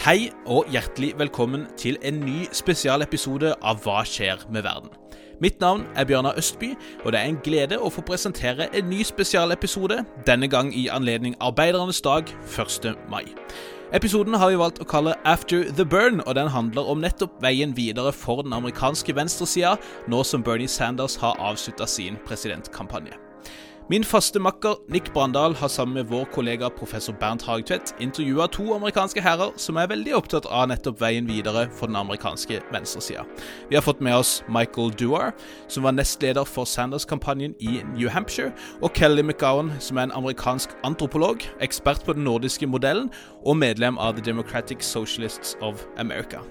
Hei og hjertelig velkommen til en ny spesialepisode av Hva skjer med verden? Mitt navn er Bjørnar Østby, og det er en glede å få presentere en ny spesialepisode, denne gang i anledning Arbeidernes dag 1. mai. Episoden har vi valgt å kalle After the Burn, og den handler om nettopp veien videre for den amerikanske venstresida, nå som Bernie Sanders har avslutta sin presidentkampanje. Min faste makker Nick Brandal har sammen med vår kollega professor Bernt Hagtvedt intervjua to amerikanske herrer som er veldig opptatt av nettopp veien videre for den amerikanske venstresida. Vi har fått med oss Michael Duar, som var nestleder for Sanders-kampanjen i New Hampshire, og Kelly McGowan, som er en amerikansk antropolog, ekspert på den nordiske modellen og medlem av The Democratic Socialists of America.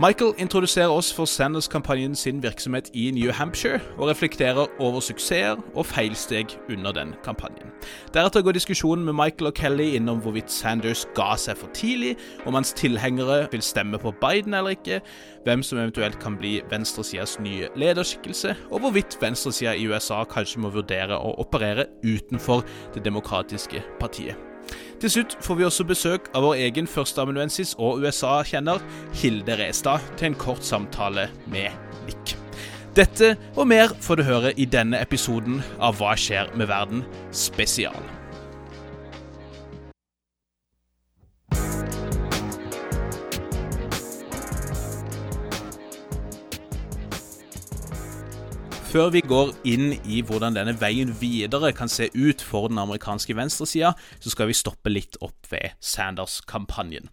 Michael introduserer oss for Sanders-kampanjen sin virksomhet i New Hampshire, og reflekterer over suksesser og feilsteg under den kampanjen. Deretter går diskusjonen med Michael og Kelly innom hvorvidt Sanders ga seg for tidlig, om hans tilhengere vil stemme på Biden eller ikke, hvem som eventuelt kan bli venstresidas nye lederskikkelse, og hvorvidt venstresida i USA kanskje må vurdere å operere utenfor det demokratiske partiet. Til slutt får vi også besøk av vår egen førsteamanuensis og USA-kjenner Hilde Restad til en kort samtale med Nick. Dette og mer får du høre i denne episoden av Hva skjer med verden spesial. Før vi går inn i hvordan denne veien videre kan se ut for den amerikanske venstresida, så skal vi stoppe litt opp ved Sanders-kampanjen.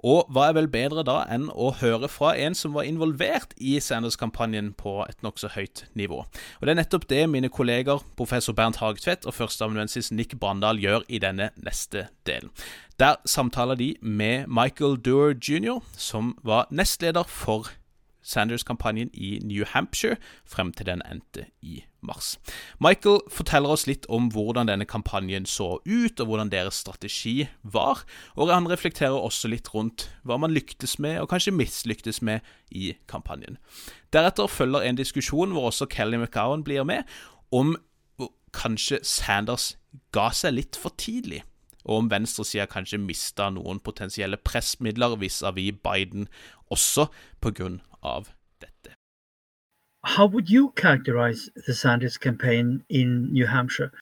Og hva er vel bedre da enn å høre fra en som var involvert i Sanders-kampanjen på et nokså høyt nivå. Og Det er nettopp det mine kolleger professor Bernt Hagtvedt og førsteamanuensis Nick Brandal gjør i denne neste delen. Der samtaler de med Michael Doer jr., som var nestleder for Sanders-kampanjen i New Hampshire frem til den endte i mars. Michael forteller oss litt om hvordan denne kampanjen så ut, og hvordan deres strategi var, og han reflekterer også litt rundt hva man lyktes med, og kanskje mislyktes med, i kampanjen. Deretter følger en diskusjon hvor også Kelly McGowan blir med, om kanskje Sanders ga seg litt for tidlig og om venstresida kanskje mista noen potensielle pressmidler vis-à-vis Biden, også pga of dette. How would you characterize the Sanders campaign in New Hampshire?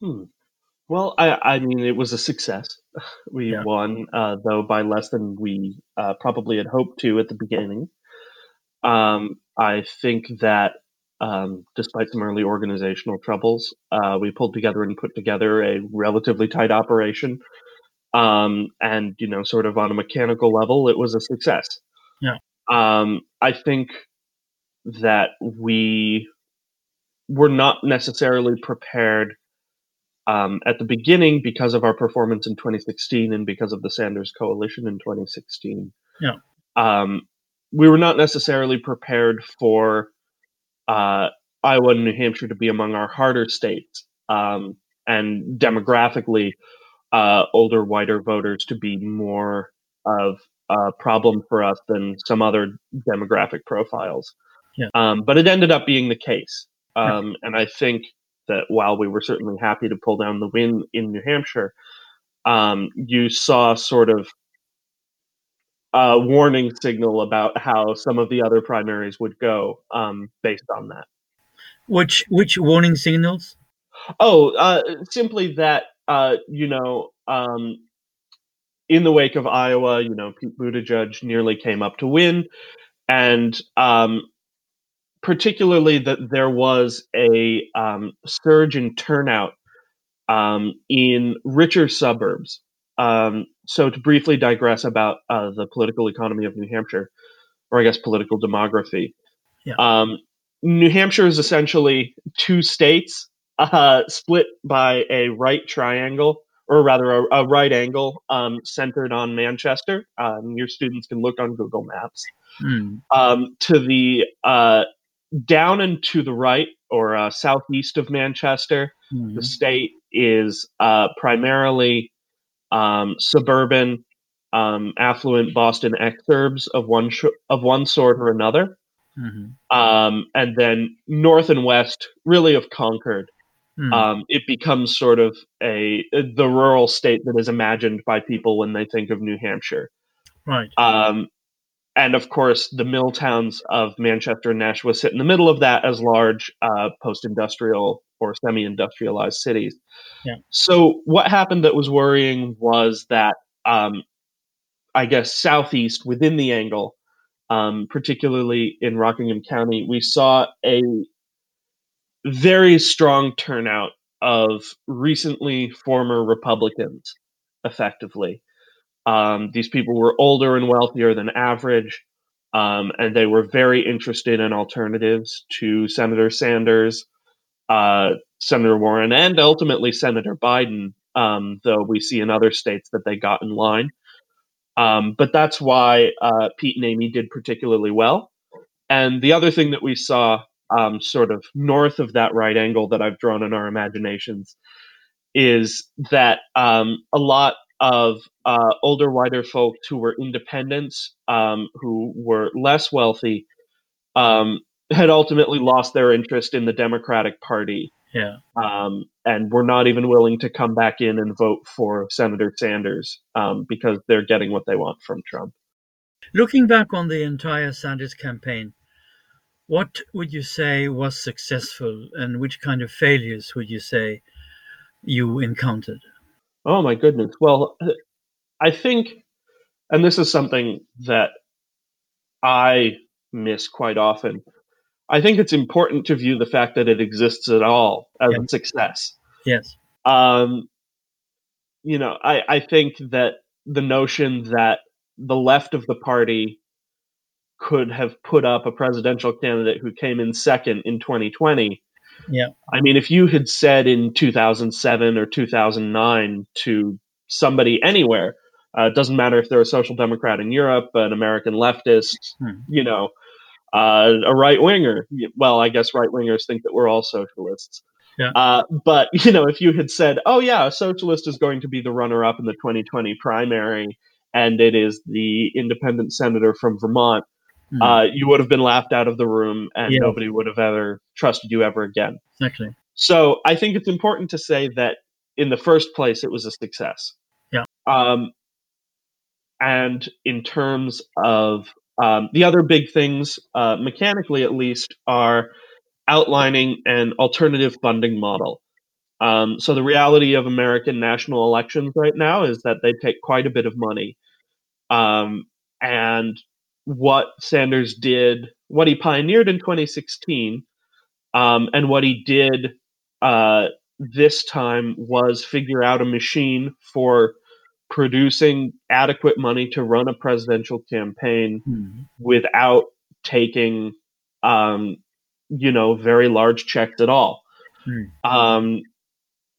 Hmm. Well, I, I, mean, it was a success. We yeah. won, uh, though by less than we uh, probably had hoped to at the beginning. Um, I think that um, despite some early organizational troubles, uh, we pulled together and put together a relatively tight operation. Um, and, you know, sort of on a mechanical level, it was a success. Yeah. Um, I think that we were not necessarily prepared um, at the beginning because of our performance in 2016 and because of the Sanders coalition in 2016. Yeah. Um, we were not necessarily prepared for uh, Iowa and New Hampshire to be among our harder states, um, and demographically, uh, older, whiter voters to be more of uh, problem for us than some other demographic profiles. Yeah. Um, but it ended up being the case. Um. And I think that while we were certainly happy to pull down the win in New Hampshire, um, you saw sort of a warning signal about how some of the other primaries would go um, based on that. Which which warning signals? Oh, uh, simply that uh, you know um, in the wake of Iowa, you know, Pete Buttigieg nearly came up to win, and um, particularly that there was a um, surge in turnout um, in richer suburbs. Um, so, to briefly digress about uh, the political economy of New Hampshire, or I guess political demography, yeah. Um, New Hampshire is essentially two states uh, split by a right triangle or rather a, a right angle um, centered on Manchester. Um, your students can look on Google Maps. Mm. Um, to the uh, down and to the right or uh, southeast of Manchester, mm. the state is uh, primarily um, suburban, um, affluent Boston exurbs of one sh- of one sort or another. Mm-hmm. Um, and then north and west, really of Concord, Hmm. Um, it becomes sort of a the rural state that is imagined by people when they think of New Hampshire. right. Um, and of course, the mill towns of Manchester and Nashua sit in the middle of that as large uh, post industrial or semi industrialized cities. Yeah. So, what happened that was worrying was that, um, I guess, southeast within the angle, um, particularly in Rockingham County, we saw a very strong turnout of recently former Republicans, effectively. Um, these people were older and wealthier than average, um, and they were very interested in alternatives to Senator Sanders, uh, Senator Warren, and ultimately Senator Biden, um, though we see in other states that they got in line. Um, but that's why uh, Pete and Amy did particularly well. And the other thing that we saw um, sort of north of that right angle that I've drawn in our imaginations is that um, a lot of uh, older, whiter folks who were independents, um, who were less wealthy, um, had ultimately lost their interest in the Democratic Party Yeah. um, and were not even willing to come back in and vote for Senator Sanders um, because they're getting what they want from Trump. Looking back on the entire Sanders campaign, what would you say was successful and which kind of failures would you say you encountered? Oh my goodness. Well, I think, and this is something that I miss quite often. I think it's important to view the fact that it exists at all as Yeah. a success. Yes. Um, you know, I, I think that the notion that the left of the party could have put up a presidential candidate who came in second in 2020. Yeah. I mean, if you had said in 2007 or 2009 to somebody anywhere, uh, it doesn't matter if they're a social democrat in Europe, an American leftist, Hmm. you know, uh, a right winger. Well, I guess right wingers think that we're all socialists. Yeah. Uh, but you know, if you had said, "Oh yeah, a socialist is going to be the runner-up in the 2020 primary," and it is the independent senator from Vermont, Hmm. uh, you would have been laughed out of the room, and Yeah. nobody would have ever trusted you ever again. exactly. So I think it's important to say that in the first place, it was a success. Yeah. Um, and in terms of um, the other big things, uh, mechanically at least, are outlining an alternative funding model. Um, so the reality of American national elections right now is that they take quite a bit of money. Um, and what Sanders did, what he pioneered in 2016, um, and what he did uh, this time was figure out a machine for producing adequate money to run a presidential campaign Hmm. without taking, um, you know, very large checks at all. Hmm. Um,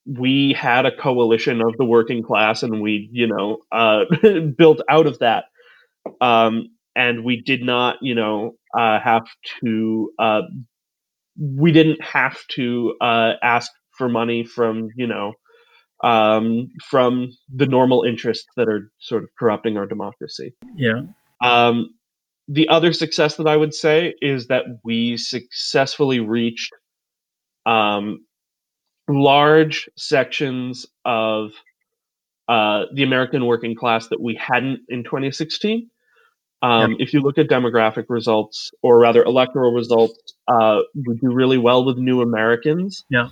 we had a coalition of the working class, and we, you know, uh, built out of that. Um, and we did not, you know, uh, have to. Uh, we didn't have to uh, ask for money from, you know, um, from the normal interests that are sort of corrupting our democracy. Yeah. Um, the other success that I would say is that we successfully reached um, large sections of uh, the American working class that we hadn't in 2016. Um, If you look at demographic results, or rather electoral results, uh, we do really well with new Americans. Yeah.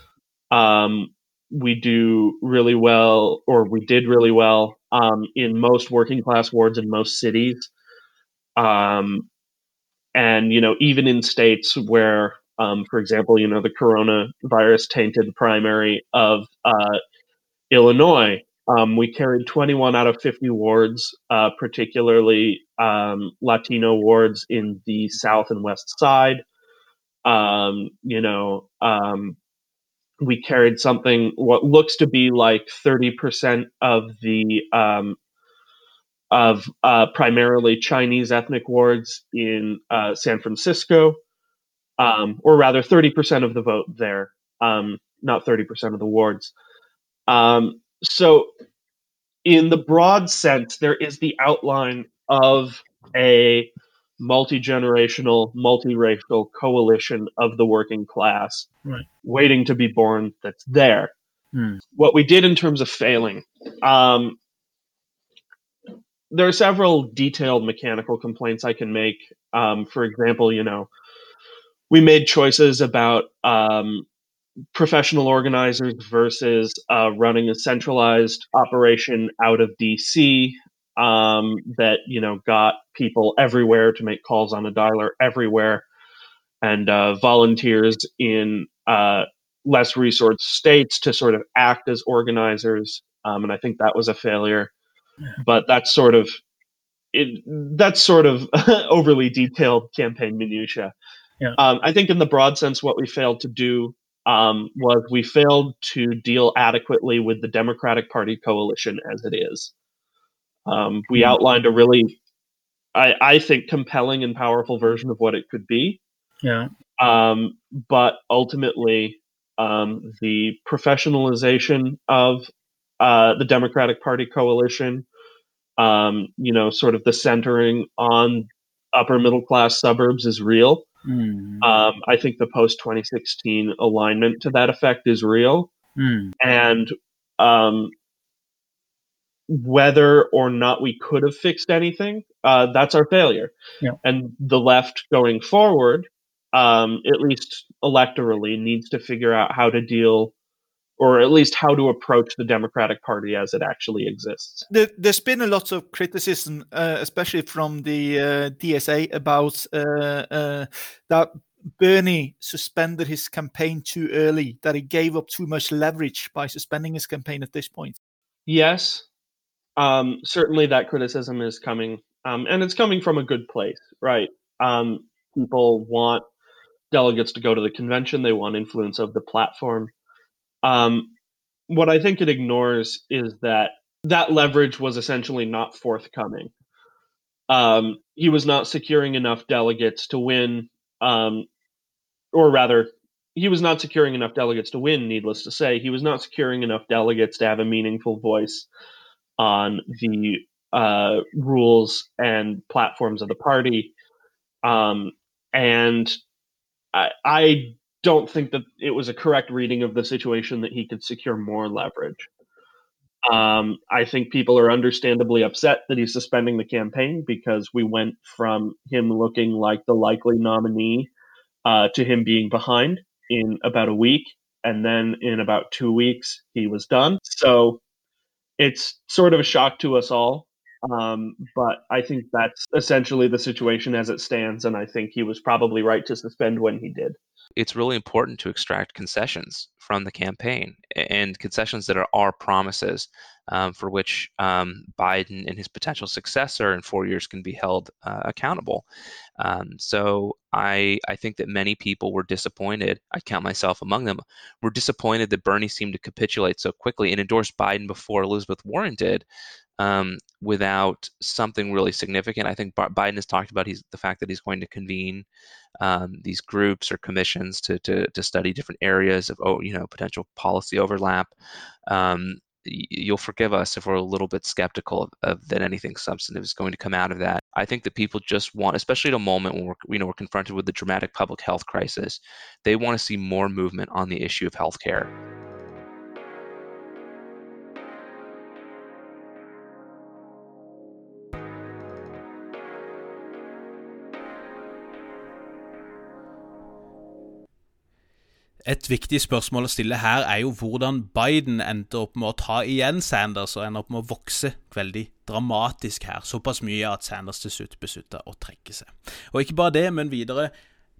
Um, we do really well, or we did really well um, in most working class wards in most cities. Um, and you know, even in states where, um, for example, you know, the coronavirus tainted primary of uh, Illinois, um, we carried 21 out of 50 wards, uh, particularly um, Latino wards in the South and West Side. Um, you know, um, we carried something what looks to be like 30% of the um, of uh, primarily Chinese ethnic wards in uh, San Francisco, um, or rather 30% of the vote there, not 30% of the wards. Um, so, in the broad sense, there is the outline of a multi generational, multiracial coalition of the working class Right. waiting to be born that's there. Hmm. What we did in terms of failing, um, there are several detailed mechanical complaints I can make. Um, for example, you know, we made choices about um, professional organizers versus uh, running a centralized operation out of DC um, that you know got people everywhere to make calls on a dialer everywhere, and uh, volunteers in uh, less resourced states to sort of act as organizers. Um, and I think that was a failure. But that's sort of it. That's sort of overly detailed campaign minutia. Yeah. Um, I think in the broad sense, what we failed to do um, was we failed to deal adequately with the Democratic Party coalition as it is. Um, we Mhm. outlined a really, I, I think, compelling and powerful version of what it could be. Yeah. Um, but ultimately, um, the professionalization of uh, the Democratic Party coalition, um, you know, sort of the centering on upper middle class suburbs is real. Mm. Um, I think the post 2016 alignment to that effect is real. Mm. And um, whether or not we could have fixed anything, uh, that's our failure. Yeah. And the left going forward, um, at least electorally, needs to figure out how to deal, or at least how to approach the Democratic Party as it actually exists. There, there's been a lot of criticism, uh, especially from the uh, DSA, about uh, uh, that Bernie suspended his campaign too early, that he gave up too much leverage by suspending his campaign at this point. Yes, um, certainly that criticism is coming, um, and it's coming from a good place, right? Um, people want delegates to go to the convention, they want influence of the platform. Um, what I think it ignores is that that leverage was essentially not forthcoming. Um, he was not securing enough delegates to win, um, or rather, he was not securing enough delegates to win, needless to say. He was not securing enough delegates to have a meaningful voice on the uh, rules and platforms of the party. Um, and I, I don't think that it was a correct reading of the situation that he could secure more leverage. Um, I think people are understandably upset that he's suspending the campaign because we went from him looking like the likely nominee uh, to him being behind in about a week. And then in about two weeks, he was done. So it's sort of a shock to us all. Um, but I think that's essentially the situation as it stands. And I think he was probably right to suspend when he did. It's really important to extract concessions from the campaign and concessions that are our promises um, for which um, Biden and his potential successor in four years can be held uh, accountable. Um, so I, I think that many people were disappointed. I count myself among them. Were disappointed that Bernie seemed to capitulate so quickly and endorse Biden before Elizabeth Warren did. Um, without something really significant, I think Biden has talked about he's the fact that he's going to convene um, these groups or commissions to, to to study different areas of oh you know potential policy overlap. Um, you'll forgive us if we're a little bit skeptical of, of that anything substantive is going to come out of that. I think that people just want, especially at a moment when we're you know we're confronted with the dramatic public health crisis, they want to see more movement on the issue of healthcare. Et viktig spørsmål å stille her er jo hvordan Biden endte opp med å ta igjen Sanders og ender opp med å vokse veldig dramatisk her. Såpass mye at Sanders til slutt beslutta å trekke seg. Og ikke bare det, men videre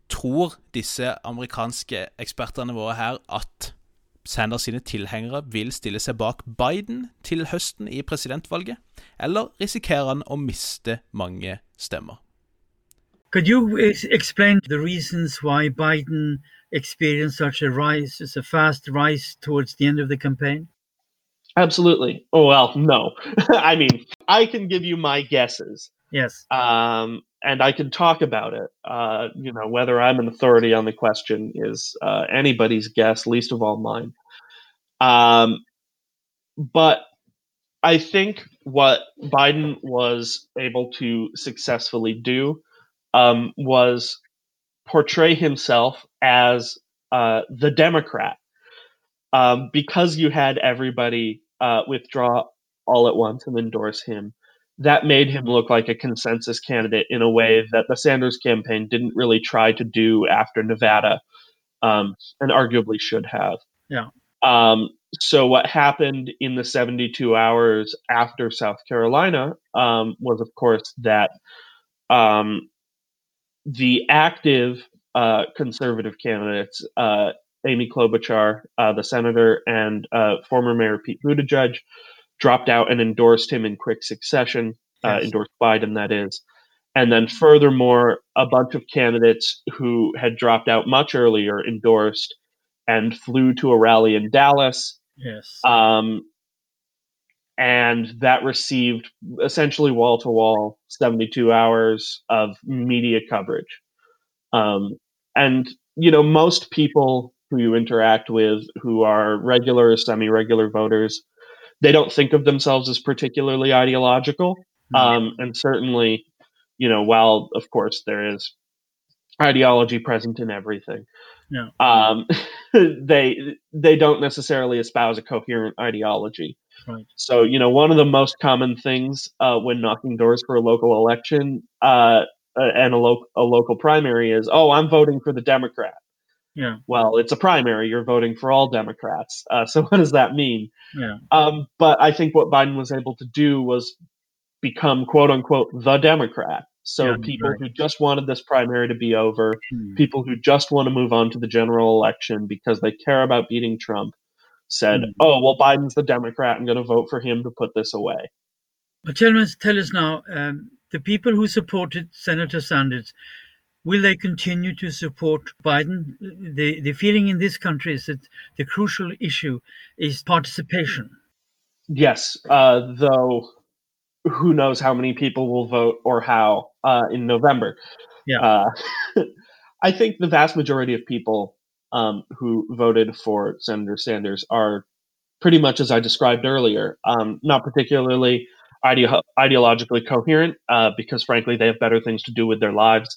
tror disse amerikanske ekspertene våre her at Sanders sine tilhengere vil stille seg bak Biden til høsten i presidentvalget, eller risikerer han å miste mange stemmer? Could you explain the reasons why Biden experienced such a rise, it's a fast rise towards the end of the campaign? Absolutely. Oh, well, no. I mean, I can give you my guesses. Yes. um, and I can talk about it. Uh, you know, whether I'm an authority on the question is uh, anybody's guess, least of all mine. Um, but I think what Biden was able to successfully do um, was portray himself as uh, the Democrat. Um, because you had everybody uh, withdraw all at once and endorse him, that made him look like a consensus candidate in a way that the Sanders campaign didn't really try to do after Nevada, um, and arguably should have. Yeah. Um, so what happened in the 72 hours after South Carolina um, was, of course, that um, the active uh, conservative candidates, uh, Amy Klobuchar, uh, the senator, and uh, former Mayor Pete Buttigieg, dropped out and endorsed him in quick succession, uh, Yes. endorsed Biden, that is. And then, furthermore, a bunch of candidates who had dropped out much earlier endorsed and flew to a rally in Dallas. Yes. Um, and that received essentially wall to wall 72 hours of media coverage. Um, and, you know, most people who you interact with who are regular or semi regular voters, they don't think of themselves as particularly ideological. No. Um, and certainly, you know, while of course there is ideology present in everything, Yeah. um, they they don't necessarily espouse a coherent ideology. Right. So, you know, one of the most common things uh, when knocking doors for a local election uh, uh, and a, lo- a local primary is, oh, I'm voting for the Democrat. Yeah. Well, it's a primary. You're voting for all Democrats. Uh, so, what does that mean? Yeah. Um, but I think what Biden was able to do was become, quote unquote, the Democrat. So, Yeah, people right. who just wanted this primary to be over, Hmm. people who just want to move on to the general election because they care about beating Trump said, Mm. "Oh, well, Biden's the Democrat. I'm going to vote for him to put this away." But tell us, tell us now, um, the people who supported Senator Sanders, will they continue to support Biden? The the feeling in this country is that the crucial issue is participation. Yes, uh, though, who knows how many people will vote or how uh, in November? Yeah. Uh, I think the vast majority of people um, who voted for Senator Sanders are pretty much as I described earlier, um, not particularly ideo- ideologically coherent, uh, because frankly they have better things to do with their lives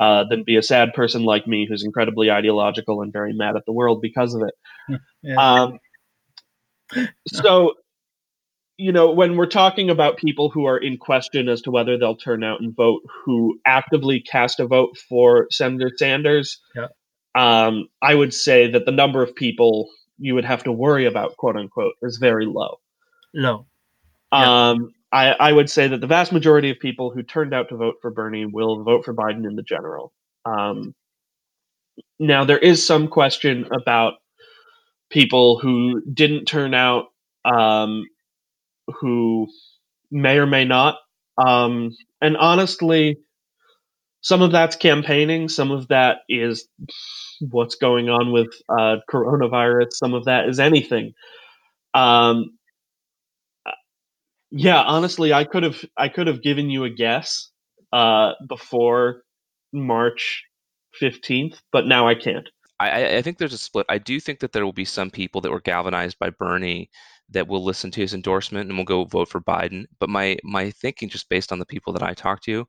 uh, than be a sad person like me who's incredibly ideological and very mad at the world because of it. Yeah. Um, so, you know, when we're talking about people who are in question as to whether they'll turn out and vote, who actively cast a vote for Senator Sanders, Yeah. um, I would say that the number of people you would have to worry about, quote unquote, is very low. Low. Yeah. Um, I, I would say that the vast majority of people who turned out to vote for Bernie will vote for Biden in the general. Um, now, there is some question about people who didn't turn out, um, who may or may not. Um, and honestly, some of that's campaigning, some of that is what's going on with uh, coronavirus, some of that is anything. Um, yeah, honestly, I could have I could have given you a guess uh, before March fifteenth, but now I can't. I, I- I think there's a split. I do think that there will be some people that were galvanized by Bernie that will listen to his endorsement and will go vote for Biden. But my my thinking, just based on the people that I talk to,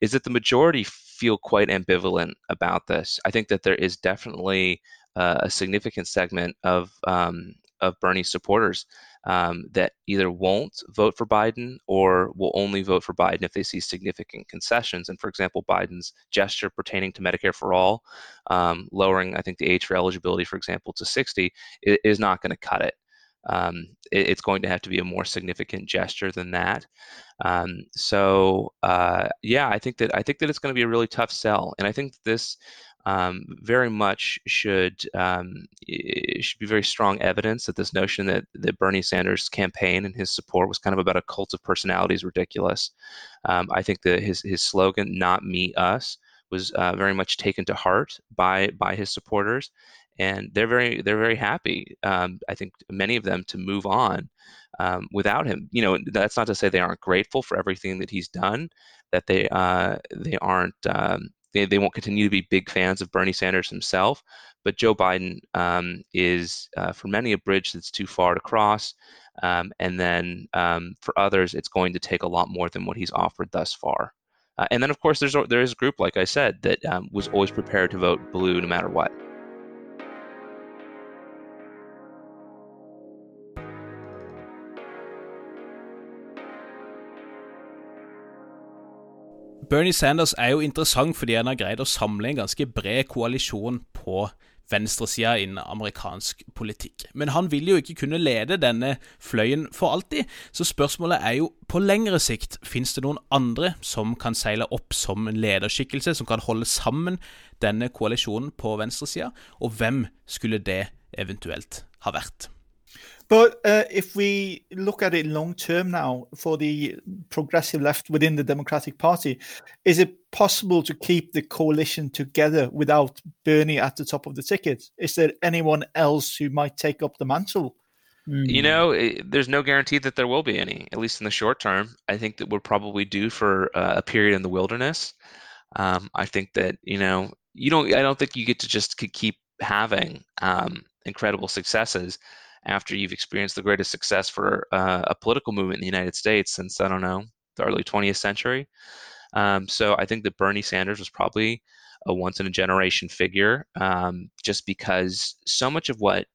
is that the majority feel quite ambivalent about this. I think that there is definitely uh, a significant segment of um, of Bernie supporters um, that either won't vote for Biden or will only vote for Biden if they see significant concessions. And for example, Biden's gesture pertaining to Medicare for all, um, lowering, I think, the age for eligibility, for example, to 60, is not going to cut it. Um, it- It's going to have to be a more significant gesture than that. Um, so uh, yeah, I think that I think that it's going to be a really tough sell, and I think this um, very much should um, should be very strong evidence that this notion that that Bernie Sanders' campaign and his support was kind of about a cult of personality is ridiculous. Um, I think that his his slogan "Not me, us" was uh, very much taken to heart by by his supporters, and they're very they're very happy. Um, I think many of them to move on um, without him. You know, that's not to say they aren't grateful for everything that he's done, that they uh, they aren't um, they, they won't continue to be big fans of Bernie Sanders himself. But Joe Biden um, is uh, for many a bridge that's too far to cross, um, and then um, for others, it's going to take a lot more than what he's offered thus far. Uh, and then, of course, there's there is a group, like I said, that um, was always prepared to vote blue no matter what. Bernie Sanders er jo interessant fordi han har greid å samle en ganske bred koalisjon på venstresida innen amerikansk politikk. Men han vil jo ikke kunne lede denne fløyen for alltid, så spørsmålet er jo på lengre sikt fins det noen andre som kan seile opp som en lederskikkelse, som kan holde sammen denne koalisjonen på venstresida, og hvem skulle det eventuelt ha vært? But uh, if we look at it long term now for the progressive left within the Democratic Party, is it possible to keep the coalition together without Bernie at the top of the ticket? Is there anyone else who might take up the mantle? You know, it, there's no guarantee that there will be any, at least in the short term. I think that we're probably due for uh, a period in the wilderness. Um, I think that you know, you don't. I don't think you get to just keep having um, incredible successes after you've experienced the greatest success for uh, a political movement in the United States since I don't know the early 20th century. Um, so I think that Bernie Sanders was probably a once in a generation figure, um, just because so much of what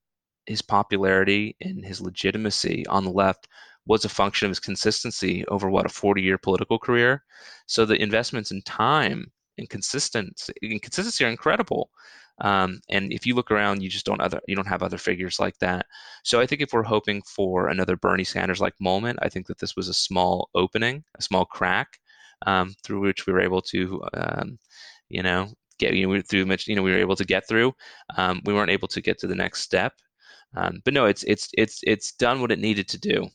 his popularity and his legitimacy on the left was a function of his consistency over what a 40 year political career. So the investments in time and consistency, and consistency are incredible. Um, and if you look around, you just don't other you don't have other figures like that. So I think if we're hoping for another Bernie Sanders like moment, I think that this was a small opening, a small crack um, through which we were able to, um, you know, get you know through much you know we were able to get through. Um, we weren't able to get to the next step, um, but no, it's it's it's it's done what it needed to do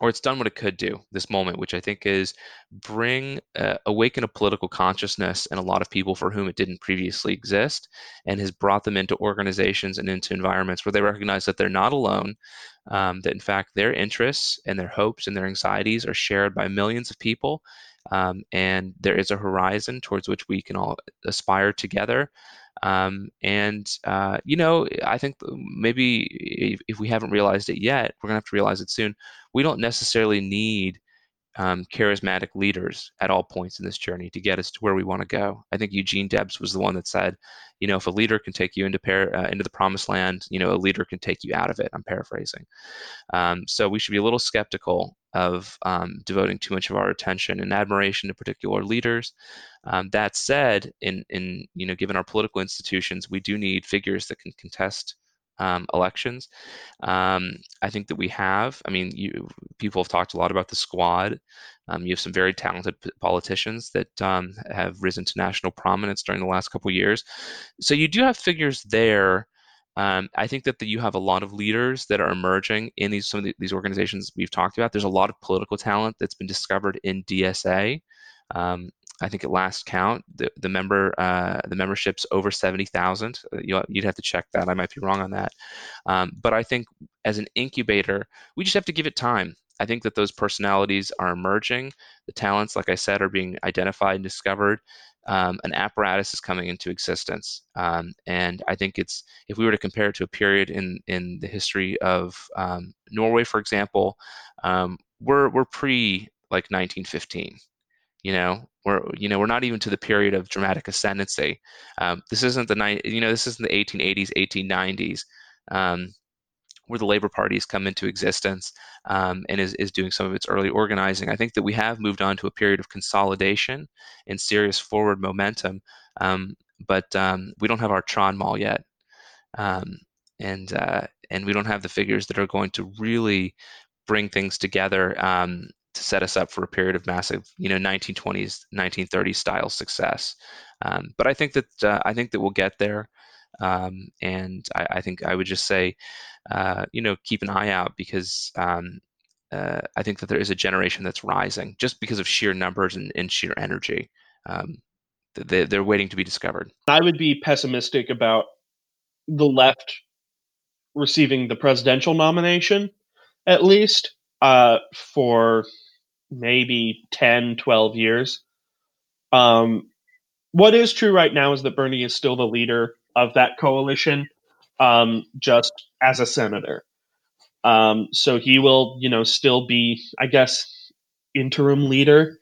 or it's done what it could do this moment which i think is bring uh, awaken a political consciousness in a lot of people for whom it didn't previously exist and has brought them into organizations and into environments where they recognize that they're not alone um, that in fact their interests and their hopes and their anxieties are shared by millions of people um, and there is a horizon towards which we can all aspire together um, and uh, you know, I think maybe if, if, we haven't realized it yet, we're gonna have to realize it soon. We don't necessarily need um, charismatic leaders at all points in this journey to get us to where we want to go. I think Eugene Debs was the one that said, you know, if a leader can take you into uh, into the promised land, you know, a leader can take you out of it. I'm paraphrasing. Um, so we should be a little skeptical of um, devoting too much of our attention and admiration to particular leaders. Um, that said, in in you know, given our political institutions, we do need figures that can contest um, elections. Um, I think that we have. I mean, you, people have talked a lot about the squad. Um, you have some very talented p- politicians that um, have risen to national prominence during the last couple years. So you do have figures there. Um, I think that the, you have a lot of leaders that are emerging in these some of the, these organizations we've talked about. There's a lot of political talent that's been discovered in DSA. Um, I think at last count, the, the member uh, the membership's over seventy thousand. Uh, you, would have to check that. I might be wrong on that. Um, but I think as an incubator, we just have to give it time. I think that those personalities are emerging. The talents, like I said, are being identified and discovered. Um, an apparatus is coming into existence, um, and I think it's if we were to compare it to a period in in the history of um, Norway, for example, um, we're we're pre like 1915 you know? We're you know we're not even to the period of dramatic ascendancy. Um, this isn't the night you know this isn't the 1880s 1890s um, where the labor parties come into existence um, and is, is doing some of its early organizing i think that we have moved on to a period of consolidation and serious forward momentum um, but um, we don't have our Tranmæl yet um, and uh, and we don't have the figures that are going to really bring things together um, to set us up for a period of massive, you know, 1920s, 1930s style success. Um, but I think that uh, I think that we'll get there, um, and I, I, think I would just say, uh, you know, keep an eye out because um, uh, I think that there is a generation that's rising just because of sheer numbers and, and sheer energy. Um, they, they're waiting to be discovered. I would be pessimistic about the left receiving the presidential nomination, at least uh, for maybe 10, 12 years. Um, what is true right now is that Bernie is still the leader of that coalition, um, just as a senator. Um, so he will, you know, still be, I guess, interim leader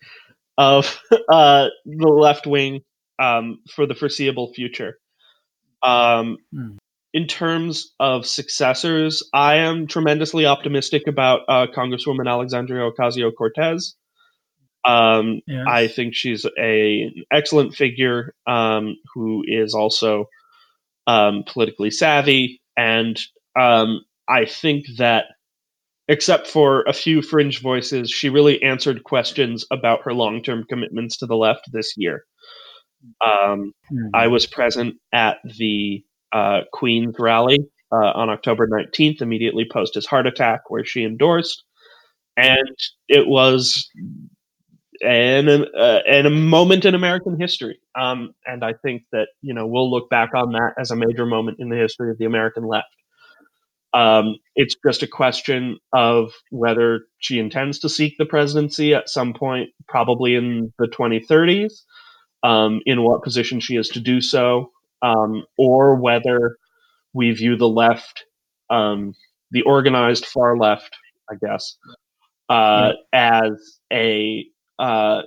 of uh, the left wing um, for the foreseeable future. Um, Hmm. In terms of successors, I am tremendously optimistic about uh, Congresswoman Alexandria Ocasio Cortez. Um, Yes. I think she's a an excellent figure um, who is also um, politically savvy, and um, I think that, except for a few fringe voices, she really answered questions about her long-term commitments to the left this year. Um, Hmm. I was present at the uh, Queens rally uh, on October 19th, immediately post his heart attack, where she endorsed, and it was an uh, and a moment in American history. Um, and I think that you know we'll look back on that as a major moment in the history of the American left. Um, it's just a question of whether she intends to seek the presidency at some point, probably in the 2030s. Um, in what position she is to do so, um, or whether we view the left, um, the organized far left, I guess, uh, as a uh,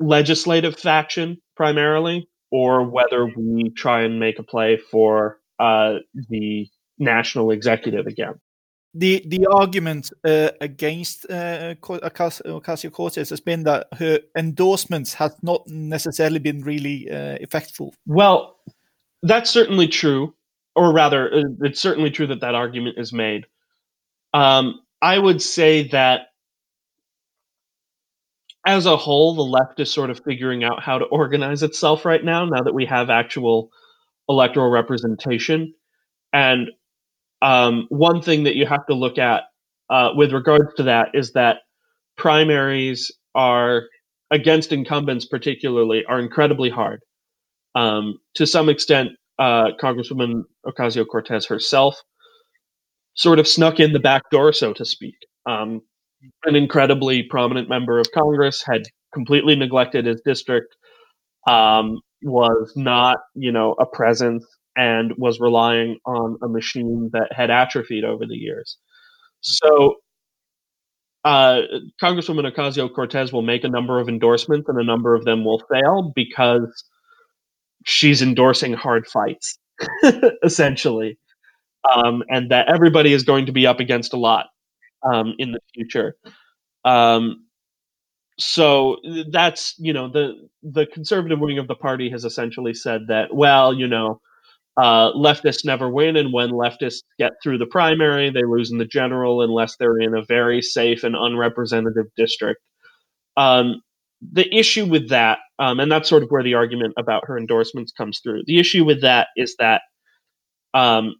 legislative faction primarily, or whether we try and make a play for uh, the national executive again. the the argument uh, against uh, Co- Ocasio Cortez has been that her endorsements have not necessarily been really uh, effectful. Well, that's certainly true, or rather, uh, it's certainly true that that argument is made. Um, I would say that as a whole, the left is sort of figuring out how to organize itself right now, now that we have actual electoral representation. And um, one thing that you have to look at uh, with regards to that is that primaries are, against incumbents particularly, are incredibly hard. Um, to some extent, uh, Congresswoman Ocasio Cortez herself sort of snuck in the back door, so to speak. Um, an incredibly prominent member of Congress had completely neglected his district, um, was not, you know, a presence, and was relying on a machine that had atrophied over the years. So, uh, Congresswoman Ocasio Cortez will make a number of endorsements, and a number of them will fail because she's endorsing hard fights, essentially, um, and that everybody is going to be up against a lot um, in the future. Um, so that's you know the the conservative wing of the party has essentially said that well you know uh, leftists never win, and when leftists get through the primary, they lose in the general unless they're in a very safe and unrepresentative district. Um, the issue with that, um, and that's sort of where the argument about her endorsements comes through. The issue with that is that um,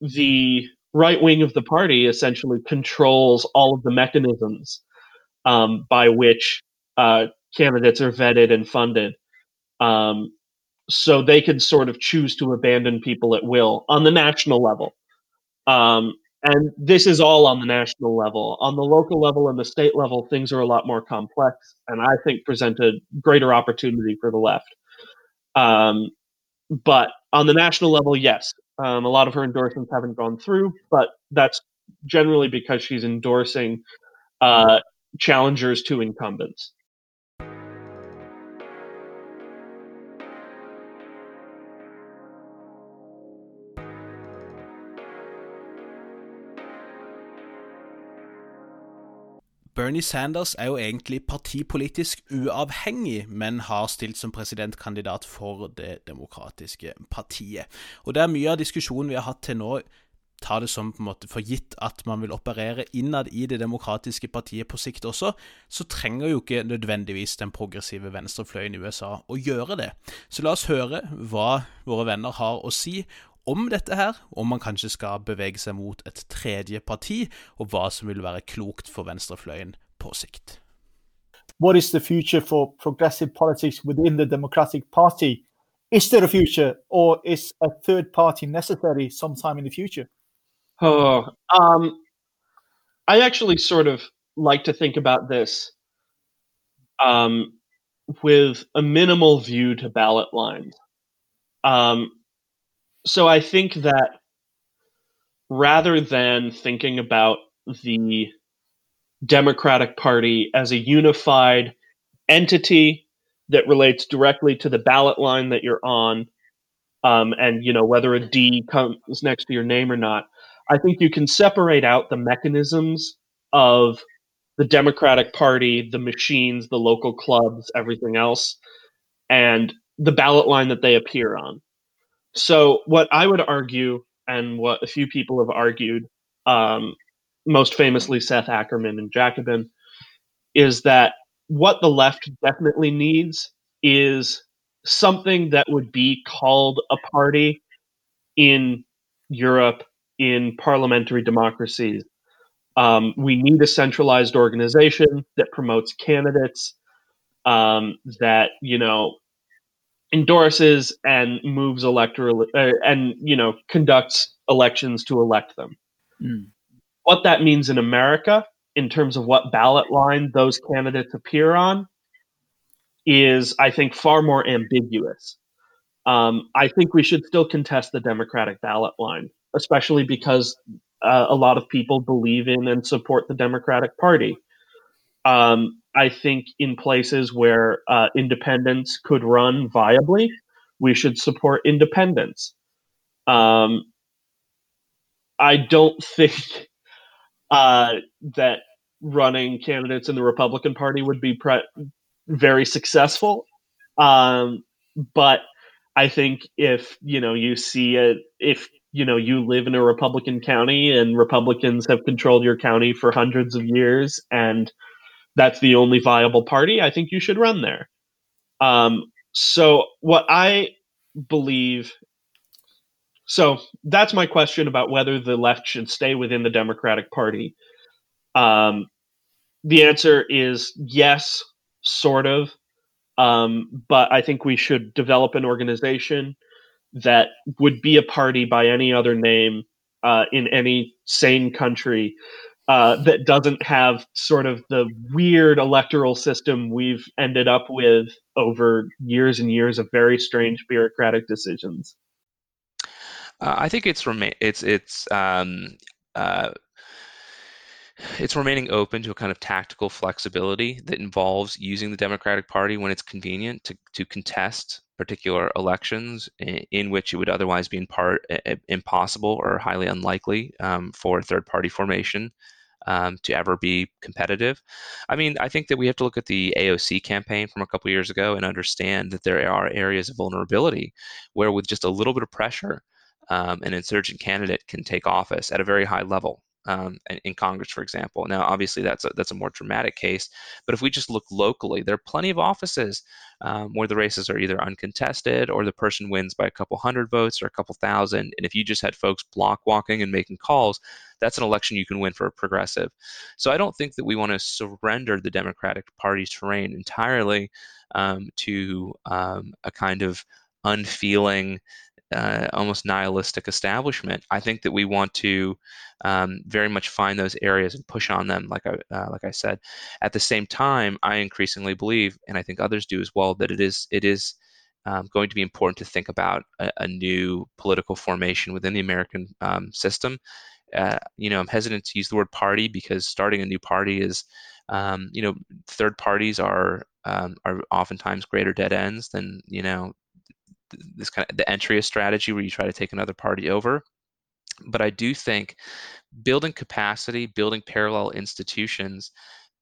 the right wing of the party essentially controls all of the mechanisms um, by which uh, candidates are vetted and funded. Um, so they can sort of choose to abandon people at will on the national level. Um, and this is all on the national level. On the local level and the state level, things are a lot more complex, and I think present a greater opportunity for the left. Um, but on the national level, yes, um, a lot of her endorsements haven't gone through, but that's generally because she's endorsing uh, challengers to incumbents. Bernie Sanders er jo egentlig partipolitisk uavhengig, men har stilt som presidentkandidat for Det demokratiske partiet. Og det er mye av diskusjonen vi har hatt til nå, ta det som på en måte for gitt at man vil operere innad i Det demokratiske partiet på sikt også, så trenger jo ikke nødvendigvis den progressive venstrefløyen i USA å gjøre det. Så la oss høre hva våre venner har å si om dette her, om man kanskje skal bevege seg mot et tredje parti, og hva som vil være klokt for venstrefløyen på sikt. What is the future for progressive politics within the Democratic Party? Is there a future, or is a third party necessary sometime in the future? Oh, um, I actually sort of like to think about this um, with a minimal view to ballot lines. Um, so I think that rather than thinking about the Democratic Party as a unified entity that relates directly to the ballot line that you're on, um, and you know whether a D comes next to your name or not. I think you can separate out the mechanisms of the Democratic Party, the machines, the local clubs, everything else, and the ballot line that they appear on. So, what I would argue, and what a few people have argued, um, most famously Seth Ackerman and Jacobin, is that what the left definitely needs is something that would be called a party in Europe in parliamentary democracies. Um, we need a centralized organization that promotes candidates um, that you know endorses and moves electoral uh, and you know conducts elections to elect them. Mm. What that means in America, in terms of what ballot line those candidates appear on, is I think far more ambiguous. Um, I think we should still contest the Democratic ballot line, especially because uh, a lot of people believe in and support the Democratic Party. Um, I think in places where uh, independents could run viably, we should support independence. Um, I don't think uh, that running candidates in the Republican Party would be pre- very successful. Um, but I think if you know you see it, if you know you live in a Republican county and Republicans have controlled your county for hundreds of years and that's the only viable party, I think you should run there. Um, so what I believe so that's my question about whether the left should stay within the Democratic Party. Um, the answer is yes, sort of. Um, but I think we should develop an organization that would be a party by any other name uh, in any sane country uh, that doesn't have sort of the weird electoral system we've ended up with over years and years of very strange bureaucratic decisions. Uh, I think it's remain it's it's um, uh, it's remaining open to a kind of tactical flexibility that involves using the Democratic Party when it's convenient to, to contest particular elections in, in which it would otherwise be in part uh, impossible or highly unlikely um, for third party formation um, to ever be competitive. I mean, I think that we have to look at the AOC campaign from a couple years ago and understand that there are areas of vulnerability where, with just a little bit of pressure, um, an insurgent candidate can take office at a very high level um, in Congress, for example. Now, obviously, that's a, that's a more dramatic case. But if we just look locally, there are plenty of offices um, where the races are either uncontested or the person wins by a couple hundred votes or a couple thousand. And if you just had folks block walking and making calls, that's an election you can win for a progressive. So I don't think that we want to surrender the Democratic Party's terrain entirely um, to um, a kind of unfeeling uh, almost nihilistic establishment. I think that we want to um, very much find those areas and push on them, like I uh, like I said. At the same time, I increasingly believe, and I think others do as well, that it is it is um, going to be important to think about a, a, new political formation within the American um, system. Uh, you know, I'm hesitant to use the word party because starting a new party is, um, you know, third parties are um, are oftentimes greater dead ends than you know this kind of the entry strategy where you try to take another party over. But I do think building capacity, building parallel institutions,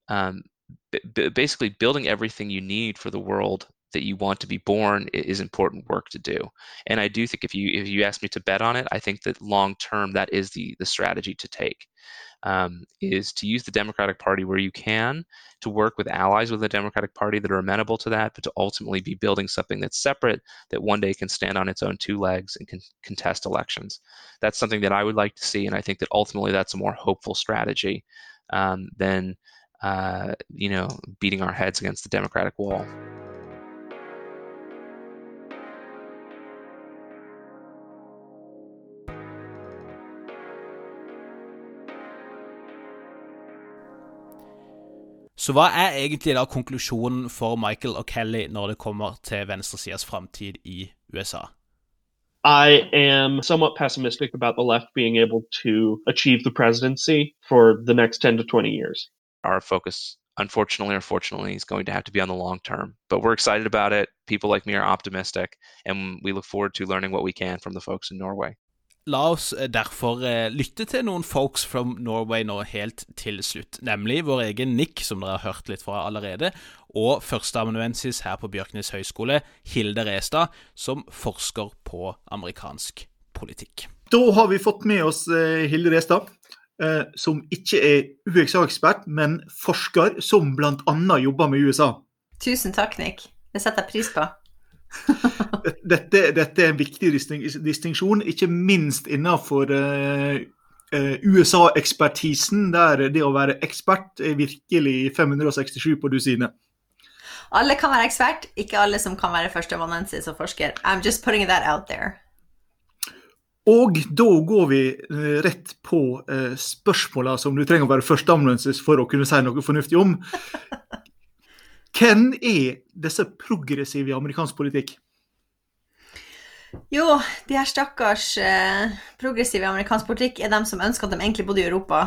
um, b- basically building everything you need for the world that you want to be born is important work to do. And I do think if you if you ask me to bet on it, I think that long term that is the the strategy to take um, is to use the Democratic Party where you can to work with allies with the Democratic Party that are amenable to that, but to ultimately be building something that's separate that one day can stand on its own two legs and can contest elections. That's something that I would like to see, and I think that ultimately that's a more hopeful strategy um, than uh, you know beating our heads against the Democratic wall. Så hva er egentlig da konklusjonen for Michael og Kelly når det kommer til venstresidas framtid i USA? I am somewhat pessimistic about the left being able to achieve the presidency for the next 10 to 20 years. Our focus unfortunately or fortunately, is going to have to be on the long term. But we're excited about it. People like me are optimistic, and we look forward to learning what we can from the folks in Norway. La oss eh, derfor eh, lytte til noen folks from Norway nå helt til slutt. Nemlig vår egen Nick, som dere har hørt litt fra allerede, og førsteamanuensis her på Bjørknes høgskole, Hilde Restad, som forsker på amerikansk politikk. Da har vi fått med oss eh, Hilde Restad, som ikke er USA-ekspert, men forsker som bl.a. jobber med USA. Tusen takk, Nick. Det setter jeg pris på. dette, dette, er en viktig distinksjon, ikke minst innenfor uh, USA-ekspertisen, der det å være ekspert er virkelig 567 på dusinet. Alle kan være ekspert, ikke alle som kan være førsteamanuensis og forsker. I'm just putting that out there. Og da går vi uh, rett på spørsmåla som du trenger å være førsteamanuensis for å kunne si noe fornuftig om. Hvem er disse progressive i amerikansk politikk? Jo, de her stakkars eh, progressive i amerikansk politikk er dem som ønsker at de egentlig bodde i Europa.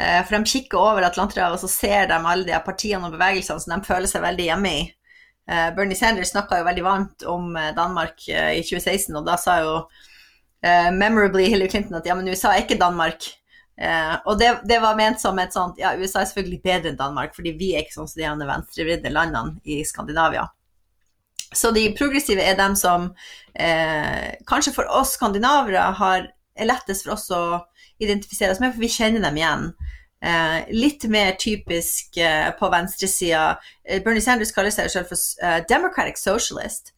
Eh, for de kikker over Atlanterhavet, og så ser de alle de her partiene og bevegelsene som de føler seg veldig hjemme i. Eh, Bernie Sanders snakka jo veldig varmt om eh, Danmark eh, i 2016, og da sa jo eh, memorably Hillary Clinton at ja, men USA er ikke Danmark. Uh, og det, det, var ment som et sånt Ja, USA er selvfølgelig bedre enn Danmark, fordi vi er ikke sånn som de venstrevridde landene i Skandinavia. Så de progressive er dem som eh, kanskje for oss skandinavere har, er lettest for oss å identifisere oss med, for vi kjenner dem igjen. Eh, litt mer typisk på venstresida. Bernie Sanders kaller seg selv for democratic socialist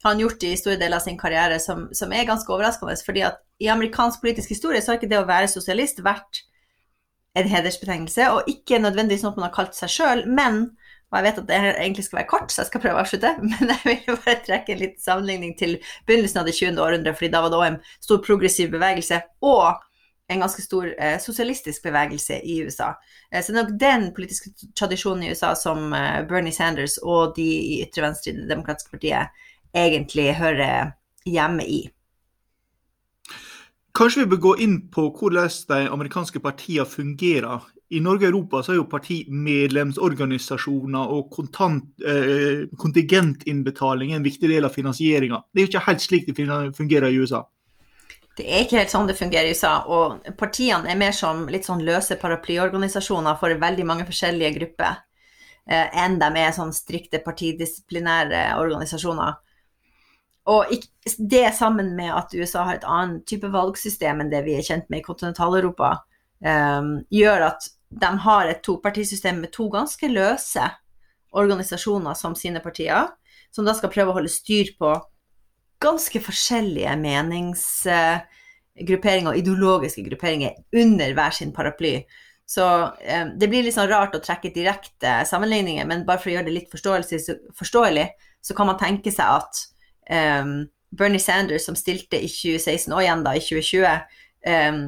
Han har gjort det i store deler av sin karriere, som, som, er ganske overraskende. fordi at i amerikansk politisk historie så har ikke det å være sosialist vært en hedersbetegnelse, og ikke nødvendigvis noe man har kalt seg sjøl, men og jeg vet at det egentlig skal være kort, så jeg skal prøve å avslutte, men jeg vil bare trekke en liten sammenligning til begynnelsen av det 20. århundre, fordi da var det òg en stor progressiv bevegelse og en ganske stor eh, sosialistisk bevegelse i USA. Eh, så det er nok den politiske tradisjonen i USA som eh, Bernie Sanders og de i ytre venstre i Det demokratiske partiet egentlig hører hjemme i. Kanskje vi bør gå inn på hvordan de amerikanske partiene fungerer. I Norge og Europa så er jo parti medlemsorganisasjoner og kontant, eh, kontingentinnbetaling en viktig del av finansieringa. Det er jo ikke helt slik det fungerer i USA. Det er ikke helt sånn det fungerer i USA. Og partiene er mer som litt sånn løse paraplyorganisasjoner for veldig mange forskjellige grupper. Eh, enn de er sånn strikte partidisiplinære organisasjoner. Og det sammen med at USA har et annet type valgsystem enn det vi er kjent med i kontinental-Europa, um, gjør at de har et topartisystem med to ganske løse organisasjoner som sine partier, som da skal prøve å holde styr på ganske forskjellige meningsgrupperinger og ideologiske grupperinger under hver sin paraply. Så eh, det blir litt sånn rart å trekke direkte sammenligninger, men bare for å gjøre det litt forståelig, så kan man tenke seg at eh, Bernie Sanders, som stilte i 2016 og igjen da i 2020 um,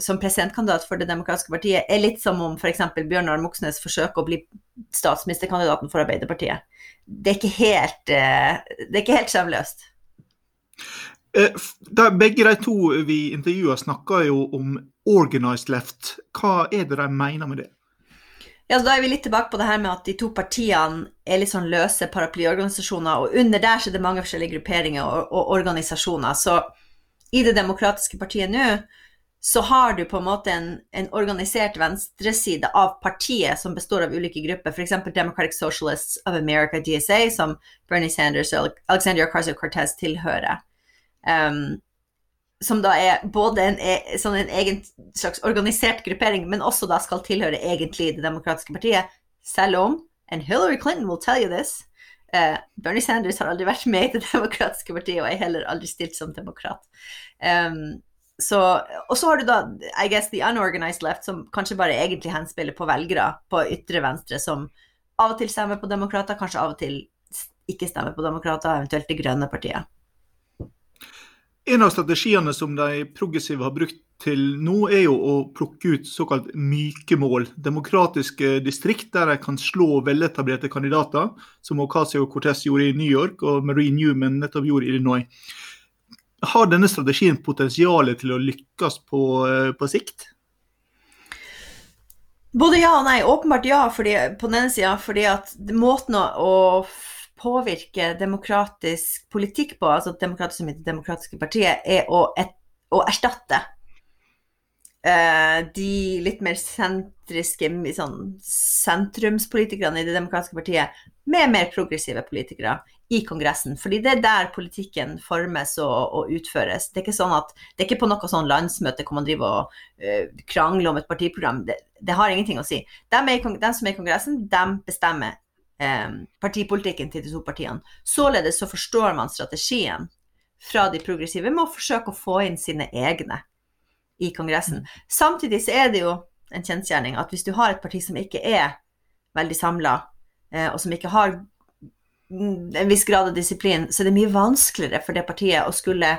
som presidentkandidat for Det demokratiske partiet, er litt som om f.eks. Bjørnar Moxnes forsøker å bli statsministerkandidaten for Arbeiderpartiet. Det er ikke helt, uh, det er ikke helt søvnløst. Eh, begge de to vi intervjua, snakker jo om organized left. Hva er det de mener med det? Ja, så Da er vi litt tilbake på det her med at de to partiene er litt sånn løse paraplyorganisasjoner, og under der så er det mange forskjellige grupperinger og, og organisasjoner. Så i Det demokratiske partiet nå så har du på en måte en, en organisert venstreside av partiet som består av ulike grupper, f.eks. Democratic Socialists of America, DSA, som Bernie Sanders og Alexandria Ocasio-Cortez tilhører. Um, som da er både en, e, sånn en, egen slags organisert gruppering, men også da skal tilhøre egentlig Det demokratiske partiet, selv om And Hillary Clinton will tell you this. Uh, Bernie Sanders har aldri vært med i Det demokratiske partiet, og er heller aldri stilt som demokrat. Um, så, og så har du da I guess the unorganized left, som kanskje bare egentlig henspiller på velgere på ytre venstre, som av og til stemmer på demokrater, kanskje av og til ikke stemmer på demokrater, eventuelt Det grønne partiet. En av strategiene som de progressive har brukt til nå, er jo å plukke ut såkalt myke mål. Demokratiske distrikt der de kan slå veletablerte kandidater, som Ocasio-Cortez gjorde i New York og Marie Newman nettopp gjorde i Illinois. Har denne strategien potensial til å lykkes på, eh, på sikt? Både ja og nei. Åpenbart ja fordi, på den ene sida fordi at måten å, påvirke demokratisk politikk på, altså demokratisk som det demokratiske partiet, er å, et, å erstatte uh, de litt mer sentriske sånn, sentrumspolitikerne i det demokratiske partiet med mer progressive politikere i Kongressen. Fordi det er der politikken formes og, og, utføres. Det er sånn at, det er ikke på noe sånn landsmøte hvor man driver og uh, krangler om et partiprogram. Det, det, har ingenting å si. De, er, de som er i Kongressen, de bestemmer um, partipolitikken til de to partiene. Således så forstår man strategien fra de progressive med å forsøke å få inn sine egne i Kongressen. Mm. Samtidig så er det jo en kjensgjerning at hvis du har et parti som ikke er veldig samla, eh, og som ikke har en viss grad av disiplin, så er det mye vanskeligere for det partiet å skulle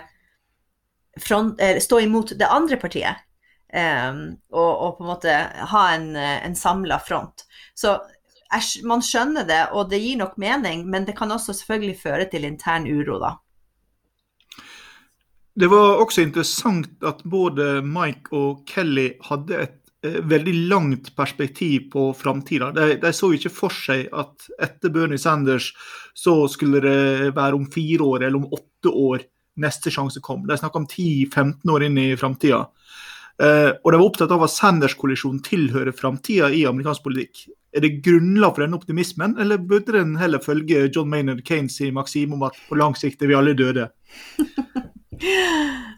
front, eh, stå imot det andre partiet. Um, og, og, på en måte ha en, en samla front. Så man skjønner det, og det gir nok mening, men det kan også selvfølgelig føre til intern uro, da. Det var også interessant at både Mike og Kelly hadde et eh, veldig langt perspektiv på framtida. De, de, så ikke for seg at etter Bernie Sanders så skulle det være om fire år eller om åtte år neste sjanse kom. De snakka om 10-15 år inn i framtida. Eh, og de var opptatt av at Sanders-kollisjonen tilhører framtida i amerikansk politikk. Er det grunnlag for denne optimismen, eller burde den heller følge John Maynard Keynes i maksim om at på lang sikt er vi alle døde?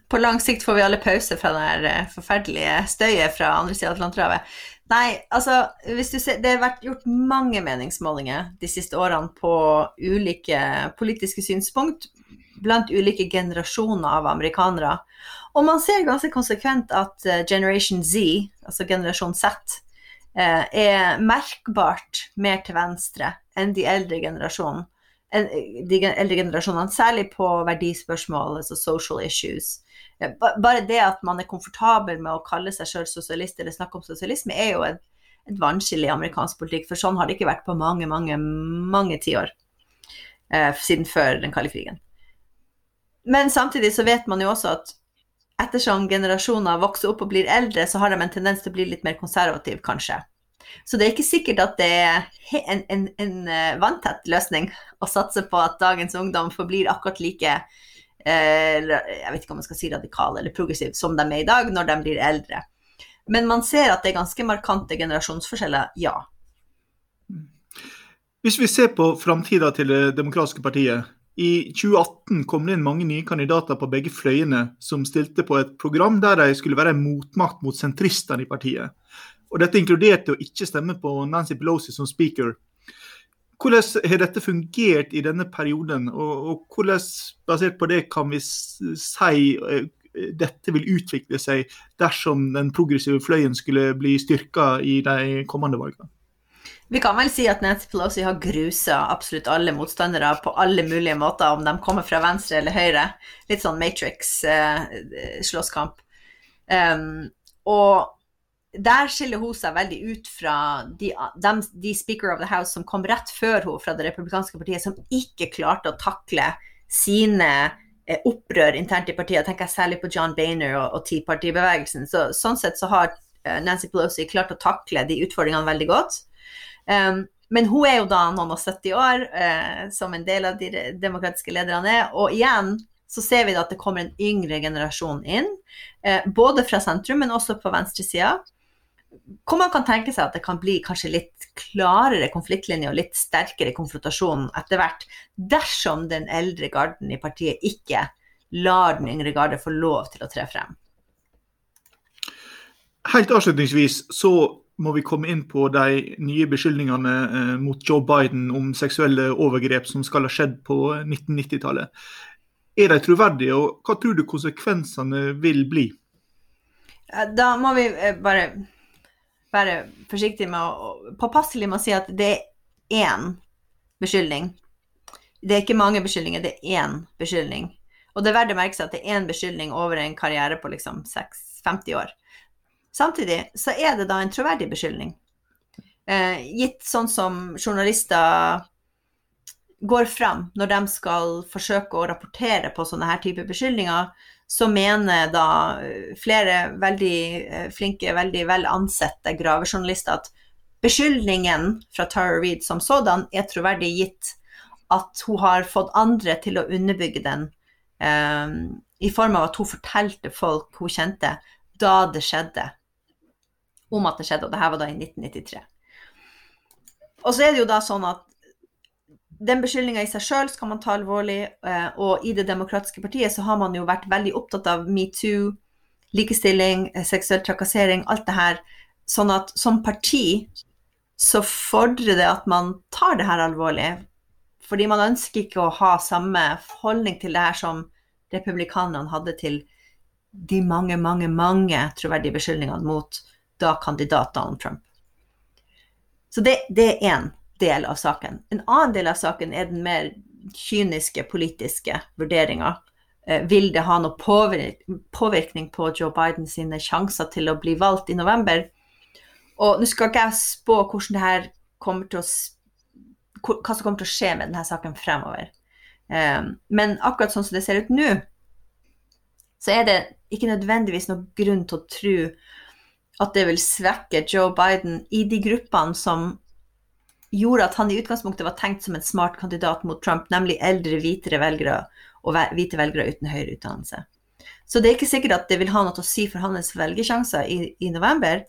På lang sikt får vi alle pause fra den her forferdelige støyet fra andre sida av Atlanterhavet. Nei, altså ser, Det har vært gjort mange meningsmålinger de siste årene på ulike politiske synspunkt blant ulike generasjoner av amerikanere. Og man ser ganske konsekvent at eh, Generation Z, altså generasjon Z, eh, er merkbart mer til venstre enn de eldre generasjonene de eldre generasjonene, særlig på verdispørsmål, altså social issues. Bare det at man er komfortabel med å kalle seg sjøl sosialist eller snakke om sosialisme, er jo et, et vannskille i amerikansk politikk, for sånn har det ikke vært på mange, mange, mange tiår eh, siden før den kalde krigen. Men samtidig så vet man jo også at ettersom generasjoner vokser opp og blir eldre, så har de en tendens til å bli litt mer konservativ, kanskje. Så det er ikke sikkert at det er en, en, en eh, vanntett løsning å satse på at dagens ungdom forblir akkurat like eh, jeg vet ikke om man skal si radikale eller progressive som de er i dag, når de blir eldre. Men man ser at det er ganske markante generasjonsforskjeller, ja. Hvis vi ser på framtida til Det demokratiske partiet. I 2018 kom det inn mange nye kandidater på begge fløyene som stilte på et program der de skulle være en motmakt mot sentristene i partiet. Og dette inkluderte å ikke stemme på Nancy Pelosi som speaker. Hvordan har dette fungert i denne perioden, og, og hvordan, basert på det, kan vi si uh, dette vil utvikle seg dersom den progressive fløyen skulle bli styrka i de kommende valgene? Vi kan vel si at Nancy Pelosi har grusa absolutt alle motstandere på alle mulige måter, om de kommer fra venstre eller høyre. Litt sånn Matrix-slåsskamp. Eh, um, og der skiller hun seg veldig ut fra de, de, de, Speaker of the House som kom rett før hun fra det republikanske partiet, som ikke klarte å takle sine eh, opprør internt i partiet. Jeg tenker særlig på John Bainer og, og Tea Party-bevegelsen. Så, sånn sett så har eh, Nancy Pelosi klart å takle de utfordringene veldig godt. Um, men hun er jo da noen og 70 år, eh, som en del av de demokratiske lederne er. Og igjen så ser vi da at det kommer en yngre generasjon inn, eh, både fra sentrum, men også på venstresida hvor man kan tenke seg at det kan bli kanskje litt klarere konfliktlinje og litt sterkere konfrontasjon etter hvert, dersom den eldre garden i partiet ikke lar den yngre garde få lov til å tre frem. Helt avslutningsvis så må vi komme inn på de nye beskyldningene eh, mot Joe Biden om seksuelle overgrep som skal ha skjedd på 1990-tallet. Er de troverdige, og hva tror du konsekvensene vil bli? Da må vi eh, bare være forsiktig med å Påpasselig med å si at det er én beskyldning. Det er ikke mange beskyldninger, det er én beskyldning. Og det er verdt å merke seg at det er én beskyldning over en karriere på liksom 50 år. Samtidig så er det da en troverdig beskyldning. Eh, gitt sånn som journalister går fram når de skal forsøke å rapportere på sånne her type beskyldninger, så mener da flere veldig eh, flinke, veldig vel ansette gravejournalister at beskyldningen fra Tara Reed som sådan er troverdig gitt at hun har fått andre til å underbygge den um, i form av at hun fortalte folk hun kjente da det skjedde, om at det skjedde, og det her var da i 1993. Og så er det jo da sånn at den beskyldninga i seg sjøl skal man ta alvorlig, eh, og i Det demokratiske partiet så har man jo vært veldig opptatt av metoo, likestilling, eh, seksuell trakassering, alt det her. Sånn at som parti så fordrer det at man tar det her alvorlig. Fordi man ønsker ikke å ha samme holdning til det her som republikanerne hadde til de mange, mange, mange troverdige beskyldningene mot da kandidat Donald Trump. Så det, det er én del av saken. En annen del av saken er den mer kyniske politiske vurderinga. Eh, vil det ha noe påvirkning på Joe Biden sine sjanser til å bli valgt i november? Og nå skal ikke jeg spå hvordan det her kommer til å hva som kommer til å skje med denne saken fremover. Eh, men akkurat sånn som det ser ut nå, så er det ikke nødvendigvis noen grunn til å tro at det vil svekke Joe Biden i de gruppene som gjorde at han i utgangspunktet var tenkt som en smart kandidat mot Trump, nemlig eldre, hvitere velgere og hvite velgere uten høyere utdannelse. Så det er ikke sikkert at det vil ha noe å si for hans velgersjanser i, i, november.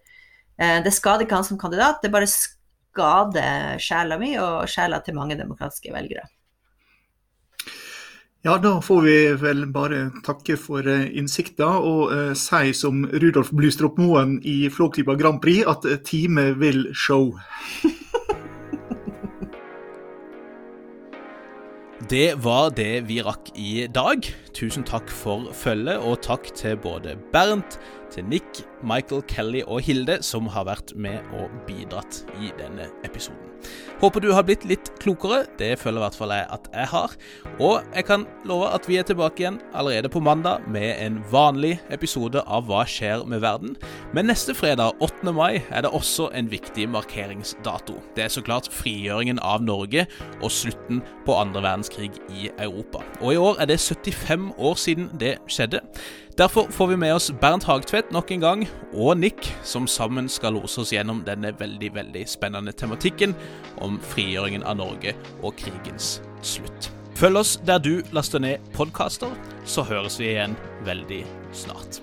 Eh, det skader ikke han som kandidat, det bare skader sjela mi og sjela til mange demokratiske velgere. Ja, da får vi vel bare takke for uh, innsikta og eh, si som Rudolf Blustrup Moen i Flåklypa Grand Prix at teamet time vil show. Det var det vi rakk i dag. Tusen takk for følget, og takk til både Bernt, til Nick, Michael, Kelly og Hilde, som har vært med og bidratt i denne episoden. Håper du har blitt litt klokere. Det føler i hvert fall jeg at jeg har. Og jeg kan love at vi er tilbake igjen allerede på mandag med en vanlig episode av Hva skjer med verden. Men neste fredag, 8. mai, er det også en viktig markeringsdato. Det er så klart frigjøringen av Norge og slutten på andre verdenskrig i Europa. Og i år er det 75 år siden det skjedde. Derfor får vi med oss Bernt Hagtvedt nok en gang, og Nick, som sammen skal lose oss gjennom denne veldig veldig spennende tematikken om frigjøringen av Norge og krigens slutt. Følg oss der du laster ned podkaster, så høres vi igjen veldig snart.